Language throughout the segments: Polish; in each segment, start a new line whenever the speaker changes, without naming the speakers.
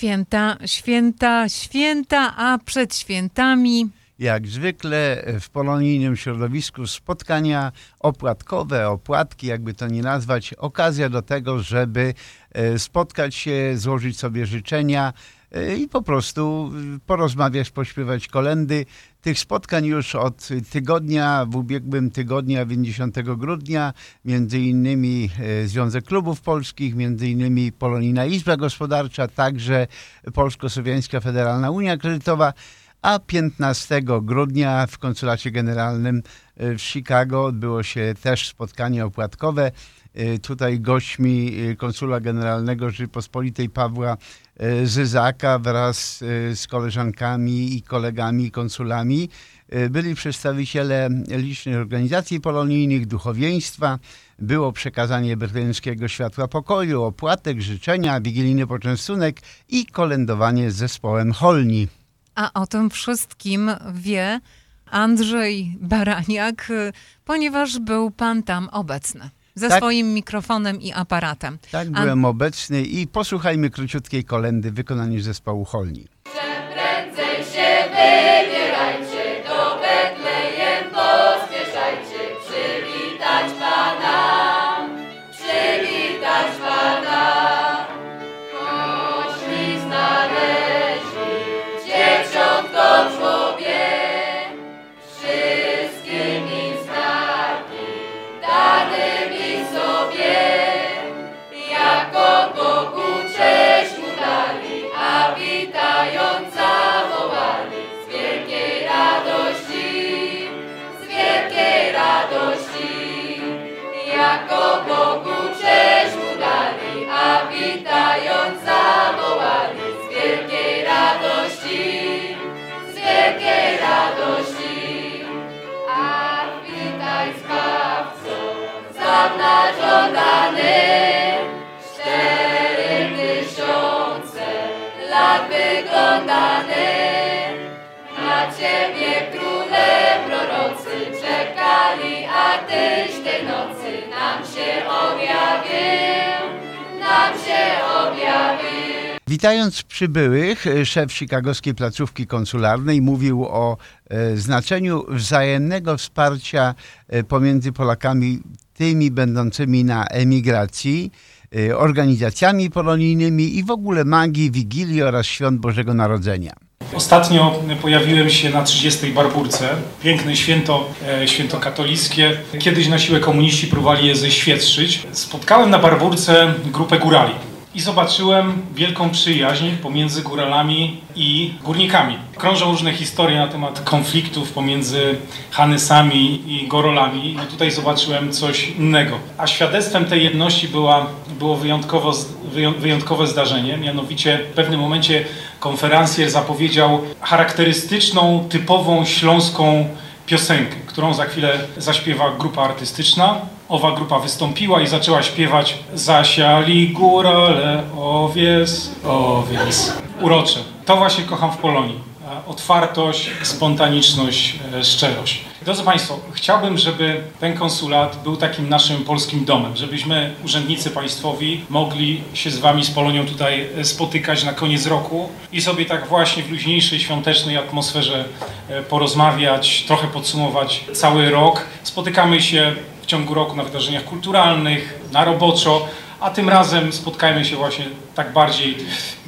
Święta, święta, święta, a przed świętami.
Jak zwykle w polonijnym środowisku spotkania opłatkowe, opłatki, jakby to nie nazwać, okazja do tego, żeby e, spotkać się, złożyć sobie życzenia i po prostu porozmawiać, pośpiewać kolendy. Tych spotkań już od tygodnia, w ubiegłym tygodniu, 50 grudnia, między innymi e, Związek Klubów Polskich, między innymi Polonijna Izba Gospodarcza, także Polsko-Słowiańska Federalna Unia Kredytowa a 15 grudnia w Konsulacie Generalnym e, w Chicago odbyło się też spotkanie opłatkowe. E, tutaj gośćmi e, konsula generalnego Rzeczypospolitej Pawła Zyzaka wraz z koleżankami i kolegami konsulami byli przedstawiciele licznych organizacji polonijnych, duchowieństwa, było przekazanie berlińskiego światła pokoju, opłatek, życzenia, wigilijny poczęstunek i kolędowanie z zespołem Holni.
A o tym wszystkim wie Andrzej Baraniak, ponieważ był pan tam obecny. Ze tak, swoim mikrofonem i aparatem.
Tak, byłem obecny i posłuchajmy króciutkiej kolendy w wykonaniu zespołu Holni.
Prędzej się. Ciebie króle prorocy czekali, a Tyś tej nocy nam się objawił, nam się objawił.
Witając przybyłych, szef chicagowskiej placówki konsularnej mówił o e, znaczeniu wzajemnego wsparcia e, pomiędzy Polakami, tymi będącymi na emigracji, e, organizacjami polonijnymi i w ogóle magii, wigilii oraz świąt Bożego Narodzenia.
Ostatnio pojawiłem się na 30. Barburce. Piękne święto, e, święto katolickie. Kiedyś na siłę komuniści próbowali je ześwietrzyć. Spotkałem na Barburce grupę górali i zobaczyłem wielką przyjaźń pomiędzy góralami i górnikami. Krążą różne historie na temat konfliktów pomiędzy Hanysami i Gorolami. No tutaj zobaczyłem coś innego. A świadectwem tej jedności była, było wyjątkowo, wyjątkowe zdarzenie. Mianowicie w pewnym momencie konferencjer zapowiedział charakterystyczną, typową śląską piosenkę, którą za chwilę zaśpiewa grupa artystyczna. Owa grupa wystąpiła i zaczęła śpiewać Zasiali górale, owies, owies. Urocze. To właśnie kocham w Polonii otwartość, spontaniczność, e, szczerość. Drodzy Państwo, chciałbym, żeby ten konsulat był takim naszym polskim domem, żebyśmy, urzędnicy państwowi, mogli się z Wami, z Polonią tutaj e, spotykać na koniec roku i sobie tak właśnie w luźniejszej, świątecznej atmosferze e, porozmawiać, trochę podsumować cały rok. Spotykamy się ciągu roku na wydarzeniach kulturalnych, na roboczo, a tym razem spotkajmy się właśnie tak bardziej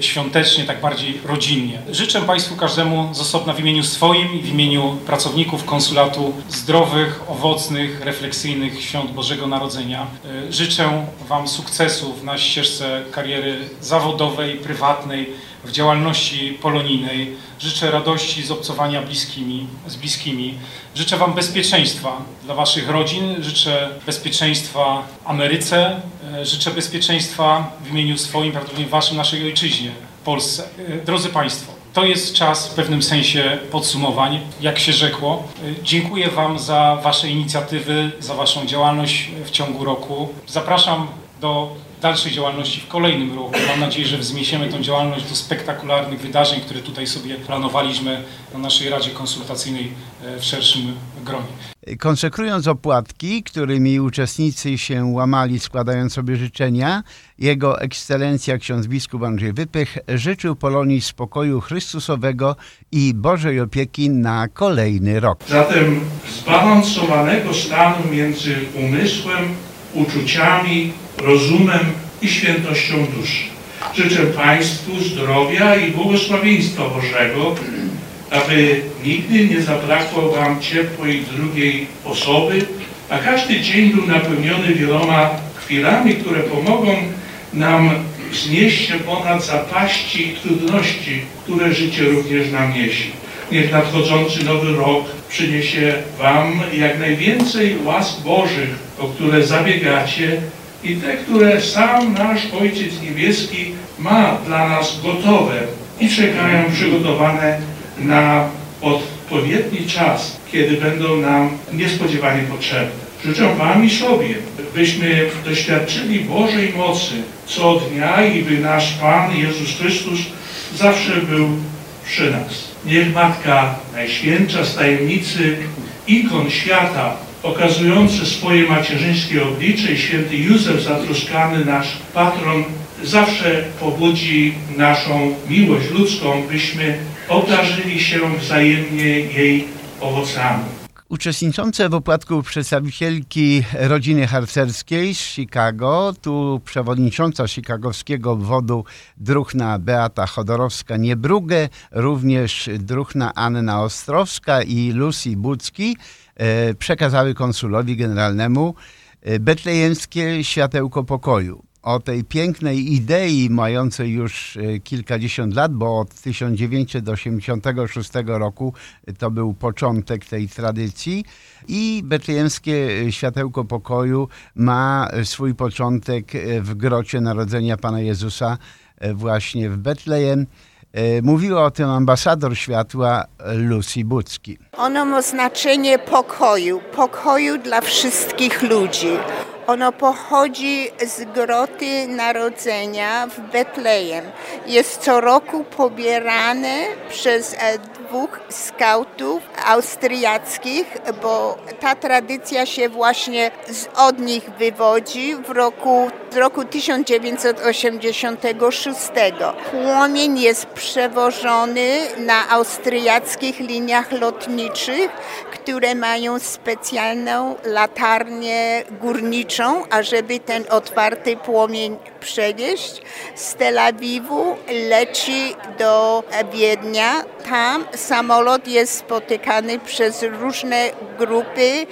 świątecznie, tak bardziej rodzinnie. Życzę Państwu każdemu z osobna w imieniu swoim i w imieniu pracowników konsulatu zdrowych, owocnych, refleksyjnych świąt Bożego Narodzenia. E, życzę Wam sukcesów na ścieżce kariery zawodowej, prywatnej, w działalności polonijnej. Życzę radości z obcowania bliskimi, z bliskimi. Życzę Wam bezpieczeństwa dla Waszych rodzin. Życzę bezpieczeństwa Ameryce. E, życzę bezpieczeństwa w imieniu swoim, prawdopodobnie Waszym, naszej ojczyźnie, Polsce. E, drodzy Państwo, to jest czas w pewnym sensie podsumowań, jak się rzekło. E, dziękuję Wam za Wasze inicjatywy, za Waszą działalność w ciągu roku. Zapraszam do dalszej działalności w kolejnym roku. Mam nadzieję, że wzniesiemy tę działalność do spektakularnych wydarzeń, które tutaj sobie planowaliśmy na naszej Radzie Konsultacyjnej e, w szerszym gronie.
Konsekrując opłatki, którymi uczestnicy się łamali, składając sobie życzenia, jego ekscelencja ksiądz biskup Andrzej Wypych życzył Polonii spokoju Chrystusowego i Bożej opieki na kolejny rok.
Zatem zbalansowanego stanu między umysłem, uczuciami, rozumem i świętością duszy. Życzę Państwu zdrowia i błogosławieństwa Bożego, aby nigdy nie zabrakło Wam ciepłej drugiej osoby, a każdy dzień był napełniony wieloma chwilami, które pomogą nam wznieść się ponad zapaści i trudności, które życie również nam niesie. Niech nadchodzący nowy rok przyniesie Wam jak najwięcej łask Bożych, o które zabiegacie i te, które sam nasz Ojciec Niebieski ma dla nas gotowe i czekają przygotowane na odpowiedni czas, kiedy będą nam niespodziewanie potrzebne. Życzę Wam i sobie, byśmy doświadczyli Bożej mocy co dnia i by nasz Pan Jezus Chrystus zawsze był przy nas. Niech Matka Najświętsza z tajemnicy ikon świata, okazujący swoje macierzyńskie oblicze i święty Józef zatroskany, nasz patron, zawsze pobudzi naszą miłość ludzką, byśmy obdarzyli się wzajemnie jej owocami.
Uczestniczące w opłatku przedstawicielki rodziny harcerskiej z Chicago, tu przewodnicząca chicagowskiego obwodu druhna Beata Chodorowska-Niebrugę, również druhna Anna Ostrowska i Lucy Bucki e, przekazały konsulowi generalnemu e, betlejemskie światełko pokoju o tej pięknej idei mającej już e, kilkadziesiąt lat, bo od 1986 roku to był początek tej tradycji i betlejemskie światełko pokoju ma swój początek w grocie Narodzenia Pana Jezusa e, właśnie w Betlejem. E, mówiła o tym ambasador światła Lucy Bucki.
Ono ma znaczenie pokoju, pokoju dla wszystkich ludzi. Ono pochodzi z groty narodzenia w Betlejem. Jest co roku pobierane przez e, dwóch skautów austriackich, bo ta tradycja się właśnie od nich wywodzi w roku, roku 1986. Płomień jest przewożony na austriackich liniach lotniczych, które mają specjalną latarnię górniczą, ażeby ten otwarty płomień przewieźć. Z Tel Awiwu leci do Wiednia. Tam samolot jest spotykany przez różne grupy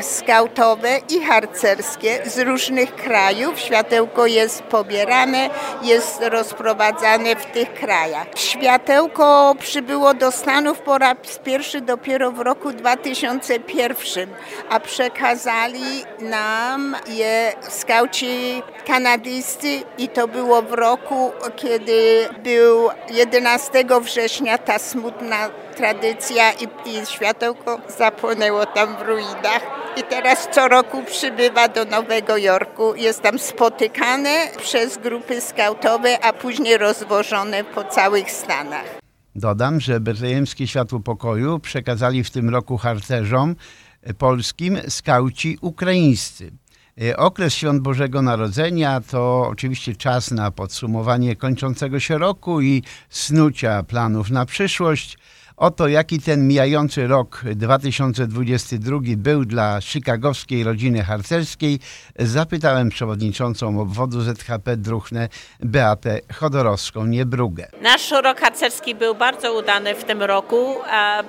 skautowe i harcerskie z różnych krajów. Światełko jest pobierane, jest rozprowadzane w tych krajach. Światełko przybyło do Stanów po raz pierwszy dopiero w roku 2001, a przekazali nam je skauci kanadyjscy i to było w roku, kiedy był 11 września ta smutna tradycja i, i światełko zapłonęło tam w ruinach. I teraz co roku przybywa do Nowego Jorku. Jest tam spotykane przez grupy skautowe, a później rozwożone po całych Stanach.
Dodam, że Betlejemskie Światło Pokoju przekazali w tym roku harcerzom polskim skauci ukraińscy. Okres Świąt Bożego Narodzenia to oczywiście czas na podsumowanie kończącego się roku i snucia planów na przyszłość. Oto jaki ten mijający rok 2022 był dla chicagowskiej rodziny harcerskiej, zapytałem przewodniczącą obwodu ZHP Druchne Beatę Chodorowską-Niebrugę.
Nasz rok harcerski był bardzo udany w tym roku.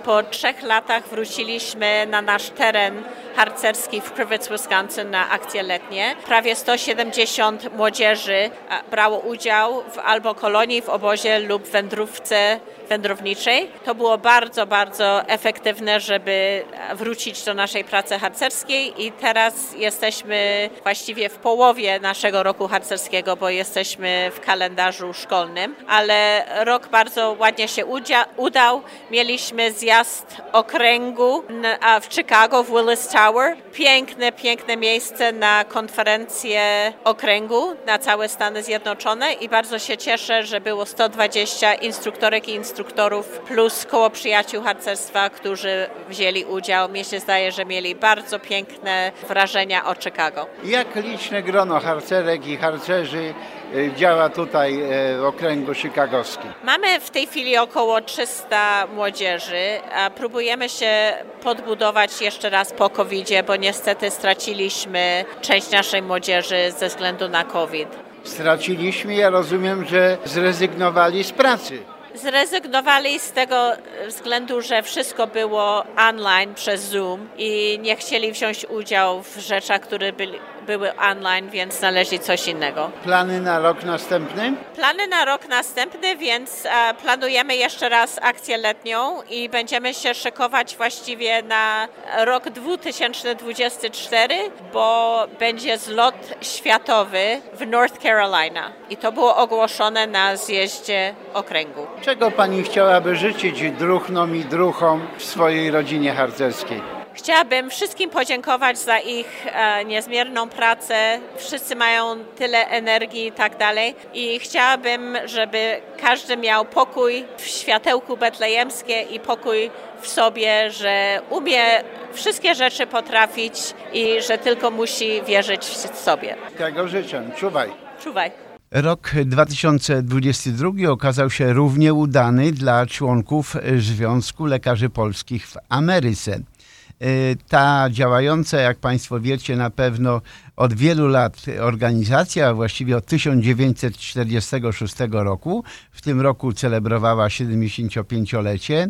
Po trzech latach wróciliśmy na nasz teren harcerski w Crivets, Wisconsin na akcje letnie. Prawie 170 młodzieży brało udział w albo kolonii w obozie lub wędrówce wędrowniczej. To było bardzo, bardzo efektywne, żeby wrócić do naszej pracy harcerskiej i teraz jesteśmy właściwie w połowie naszego roku harcerskiego, bo jesteśmy w kalendarzu szkolnym, ale rok bardzo ładnie się udał. Mieliśmy zjazd okręgu w Chicago, w Willis Tower. Piękne, piękne miejsce na konferencję okręgu na całe Stany Zjednoczone i bardzo się cieszę, że było 120 instruktorek i instruktorów plus koło przyjaciół harcerstwa, którzy wzięli udział. Mnie się zdaje, że mieli bardzo piękne wrażenia o Chicago.
Jak liczne grono harcerek i harcerzy y, działa tutaj y, w okręgu chicagowskim?
Mamy w tej chwili około 300 młodzieży, a próbujemy się podbudować jeszcze raz po covid bo niestety straciliśmy część naszej młodzieży ze względu na COVID.
Straciliśmy, ja rozumiem, że zrezygnowali z pracy.
Zrezygnowali z tego względu, że wszystko było online przez Zoom i nie chcieli wziąć udziału w rzeczach, które byli, były online, więc znaleźli coś innego.
Plany na rok następny?
Plany na rok następny, więc e, planujemy jeszcze raz akcję letnią i będziemy się szykować właściwie na rok 2024, bo będzie zlot światowy w North Carolina i to było ogłoszone na zjeździe okręgu.
Czego pani chciałaby życzyć druhnom i druchom w swojej rodzinie harcerskiej?
Chciałabym wszystkim podziękować za ich e, niezmierną pracę. Wszyscy mają tyle energii i tak dalej. I chciałabym, żeby każdy miał pokój w światełku betlejemskie i pokój w sobie, że umie wszystkie rzeczy potrafić i że tylko musi wierzyć w sobie.
Tego życzę. Czuwaj.
Czuwaj.
Rok 2022 okazał się równie udany dla członków Związku Lekarzy Polskich w Ameryce. Y, ta działająca, jak Państwo wiecie, na pewno od wielu lat organizacja, właściwie od 1946 roku, w tym roku celebrowała 75-lecie,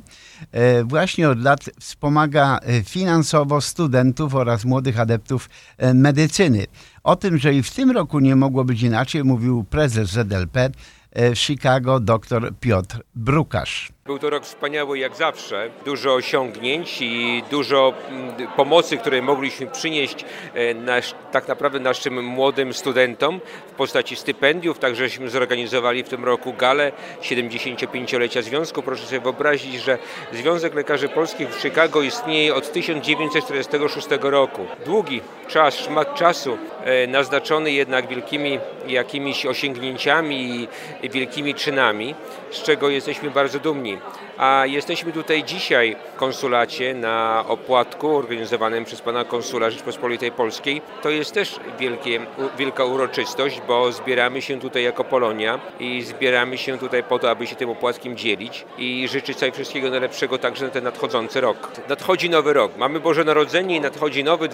y, właśnie od lat wspomaga finansowo studentów oraz młodych adeptów y, medycyny. O tym, że i w tym roku nie mogło być inaczej, mówił prezes ZLP w Chicago dr Piotr Brukasz.
Był to rok wspaniały jak zawsze, dużo osiągnięć i dużo mm, pomocy, które mogliśmy przynieść e, nasz, tak naprawdę naszym młodym studentom w postaci stypendiów. Także zorganizowali w tym roku galę 75-lecia Związku. Proszę sobie wyobrazić, że Związek Lekarzy Polskich w Chicago istnieje od 1946 roku. Długi czas, szmat czasu, e, naznaczony jednak wielkimi jakimiś osiągnięciami i wielkimi czynami, z czego jesteśmy bardzo dumni a jesteśmy tutaj dzisiaj w konsulacie na opłatku organizowanym przez pana konsula Rzeczpospolitej Polskiej. To jest też wielkie, wielka uroczystość, bo zbieramy się tutaj jako Polonia i zbieramy się tutaj po to, aby się tym opłatkiem dzielić i życzyć sobie wszystkiego najlepszego także na ten nadchodzący rok. Nadchodzi nowy rok, mamy Boże Narodzenie i nadchodzi nowy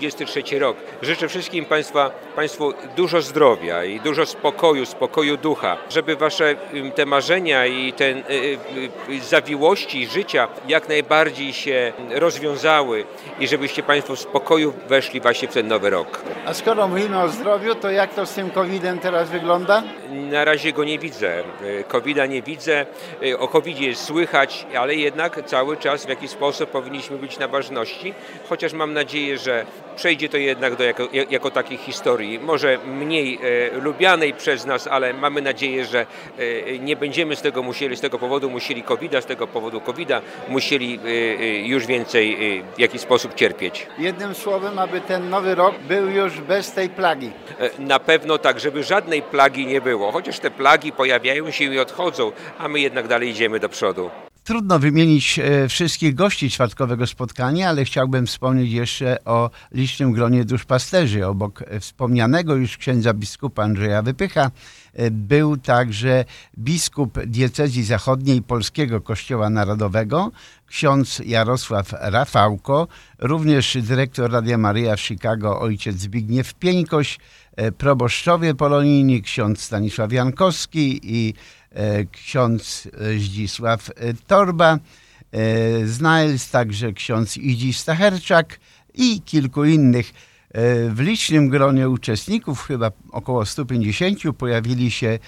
2023 rok. Życzę wszystkim Państwa, Państwu dużo zdrowia i dużo spokoju, spokoju ducha, żeby Wasze te marzenia i ten y, y, zawiłości życia jak najbardziej się rozwiązały i żebyście Państwo w spokoju weszli właśnie w ten nowy rok.
A skoro mówimy o zdrowiu, to jak to z tym COVID-em teraz wygląda?
Na razie go nie widzę. COVID-a nie widzę. O COVID jest słychać, ale jednak cały czas w jakiś sposób powinniśmy być na ważności, chociaż mam nadzieję, że przejdzie to jednak do jako, jako takiej historii, może mniej e, lubianej przez nas, ale mamy nadzieję, że e, nie będziemy z tego musieli, z tego powodu musieli covid z tego powodu covid musieli e, e, już więcej e, w jakiś sposób cierpieć.
Jednym słowem, aby ten nowy rok był już bez tej plagi.
E, na pewno tak, żeby żadnej plagi nie było, chociaż te plagi pojawiają się i odchodzą, a my jednak dalej idziemy do przodu.
Trudno wymienić e, wszystkich gości czwartkowego spotkania, ale chciałbym wspomnieć jeszcze o licznym gronie duszpasterzy. Obok wspomnianego już księdza biskupa Andrzeja Wypycha e, był także biskup diecezji zachodniej Polskiego Kościoła Narodowego, ksiądz Jarosław Rafałko, również dyrektor Radia Maryja w Chicago ojciec Zbigniew Pieńkoś, e, proboszczowie polonijni, ksiądz Stanisław Jankowski i E, ksiądz Zdzisław Torba, e, Znajls, także ksiądz Idzi Stacherczak i kilku innych. E, w licznym gronie uczestników, chyba około 150, pojawili się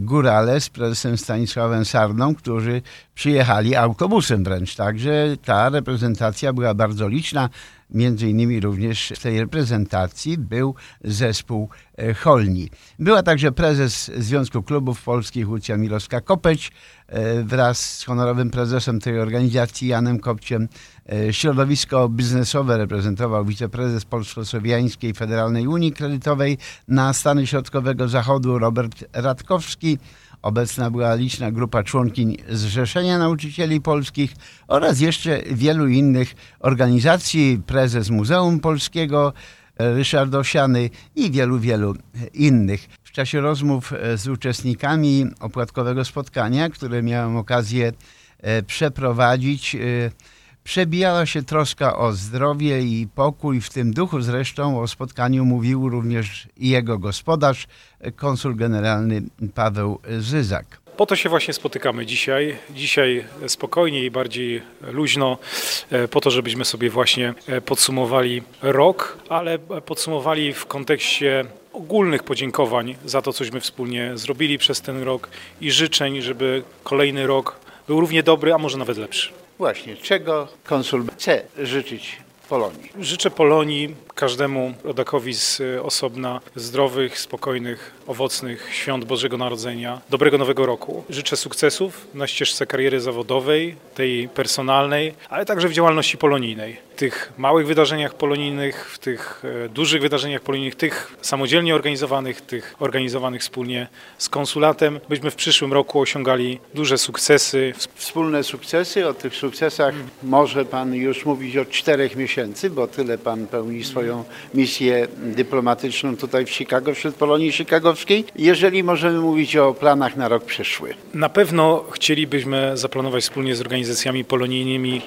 górale z prezesem Stanisławem Sarną, którzy przyjechali autobusem wręcz. Także ta reprezentacja była bardzo liczna. Między innymi również w tej reprezentacji był zespół e, Holni. Była także prezes Związku Klubów Polskich Łucja Milowska-Kopeć e, wraz z honorowym prezesem tej organizacji Janem Kopciem. E, Środowisko biznesowe reprezentował wiceprezes Polsko-Słowiańskiej Federalnej Unii Kredytowej na Stany Środkowego Zachodu Robert Radkowski. Obecna była liczna grupa członkiń Zrzeszenia Nauczycieli Polskich oraz jeszcze wielu innych organizacji, prezes Muzeum Polskiego e, Ryszard Osiany i wielu, wielu innych. W czasie rozmów e, z uczestnikami opłatkowego spotkania, które miałem okazję e, przeprowadzić, przebijała się troska o zdrowie i pokój. W tym duchu zresztą o spotkaniu mówił również jego gospodarz, konsul generalny Paweł Zyzak.
Po to się właśnie spotykamy dzisiaj. Dzisiaj spokojnie i bardziej luźno, e, po to, żebyśmy sobie właśnie e, podsumowali rok, ale podsumowali w kontekście ogólnych podziękowań za to, cośmy wspólnie zrobili przez ten rok i życzeń, żeby kolejny rok był równie dobry, a może nawet lepszy.
Właśnie, czego konsul chce życzyć Polonii?
Życzę Polonii, każdemu rodakowi z y, osobna zdrowych, spokojnych, owocnych świąt Bożego Narodzenia, dobrego nowego roku. Życzę sukcesów na ścieżce kariery zawodowej, tej personalnej, ale także w działalności polonijnej. Tych małych wydarzeniach polonijnych, w tych e, dużych wydarzeniach polonijnych, tych samodzielnie organizowanych, tych organizowanych wspólnie z konsulatem, byśmy w przyszłym roku osiągali duże sukcesy.
Wspólne sukcesy, o tych sukcesach może Pan już mówić od czterech miesięcy, bo tyle Pan pełni swoją swoją misję dyplomatyczną tutaj w Chicago, wśród Polonii Chicagowskiej, jeżeli możemy mówić o planach na rok przyszły.
Na pewno chcielibyśmy zaplanować wspólnie z organizacjami polonijnymi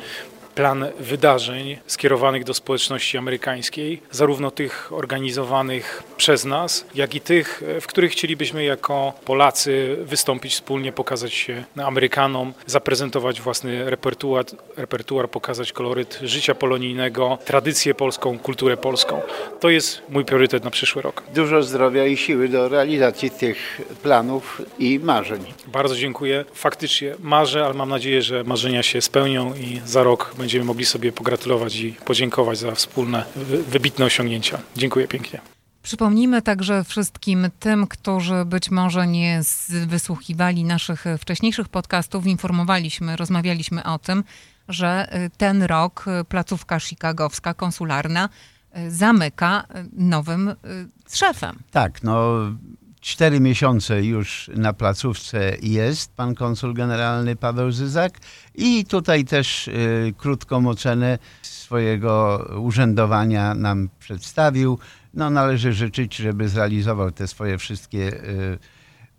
plan wydarzeń skierowanych do społeczności amerykańskiej, zarówno tych organizowanych przez nas, jak i tych, w których chcielibyśmy jako Polacy wystąpić wspólnie, pokazać się Amerykanom, zaprezentować własny repertuar, repertuar pokazać koloryt życia polonijnego, tradycję polską, kulturę polską. To jest mój priorytet na przyszły rok.
Dużo zdrowia i siły do realizacji tych planów i marzeń.
Bardzo dziękuję. Faktycznie marzę, ale mam nadzieję, że marzenia się spełnią i za rok będziemy mogli sobie pogratulować i podziękować za wspólne, wybitne osiągnięcia. Dziękuję pięknie.
Przypomnijmy także wszystkim tym, którzy być może nie wysłuchiwali naszych wcześniejszych podcastów, informowaliśmy, rozmawialiśmy o tym, że y, ten rok y, placówka chicagowska, konsularna, y, zamyka nowym szefem.
Tak, no cztery miesiące już na placówce jest pan konsul generalny Paweł Zyzak i tutaj też y, krótką ocenę swojego urzędowania nam przedstawił. No, należy życzyć, żeby zrealizował te swoje wszystkie y,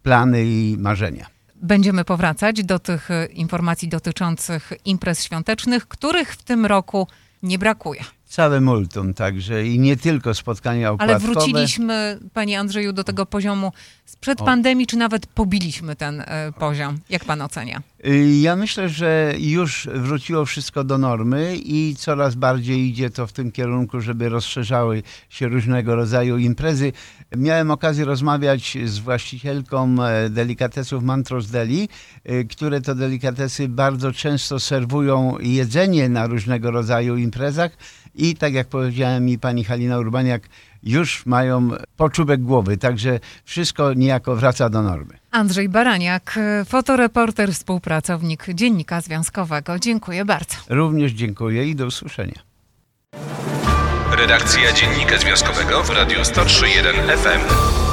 plany i marzenia.
Będziemy powracać do tych y, informacji dotyczących imprez świątecznych, których w tym roku nie brakuje.
Całe multum także i nie tylko spotkania opłatkowe.
Ale wróciliśmy, panie Andrzeju, do tego poziomu sprzed o. pandemii, czy nawet pobiliśmy ten y, poziom? Jak pan ocenia?
Y, ja myślę, że już wróciło wszystko do normy i coraz bardziej idzie to w tym kierunku, żeby rozszerzały się różnego rodzaju imprezy. Miałem okazję rozmawiać z właścicielką e, delikatesów Mantros Deli, e, które to delikatesy bardzo często serwują jedzenie na różnego rodzaju imprezach i tak jak powiedziała mi pani Halina Urbaniak, już mają poczubek głowy, także wszystko niejako wraca do normy.
Andrzej Baraniak, fotoreporter, współpracownik Dziennika Związkowego. Dziękuję bardzo.
Również dziękuję i do usłyszenia.
Redakcja Dziennika Związkowego w Radiu 103.1 FM.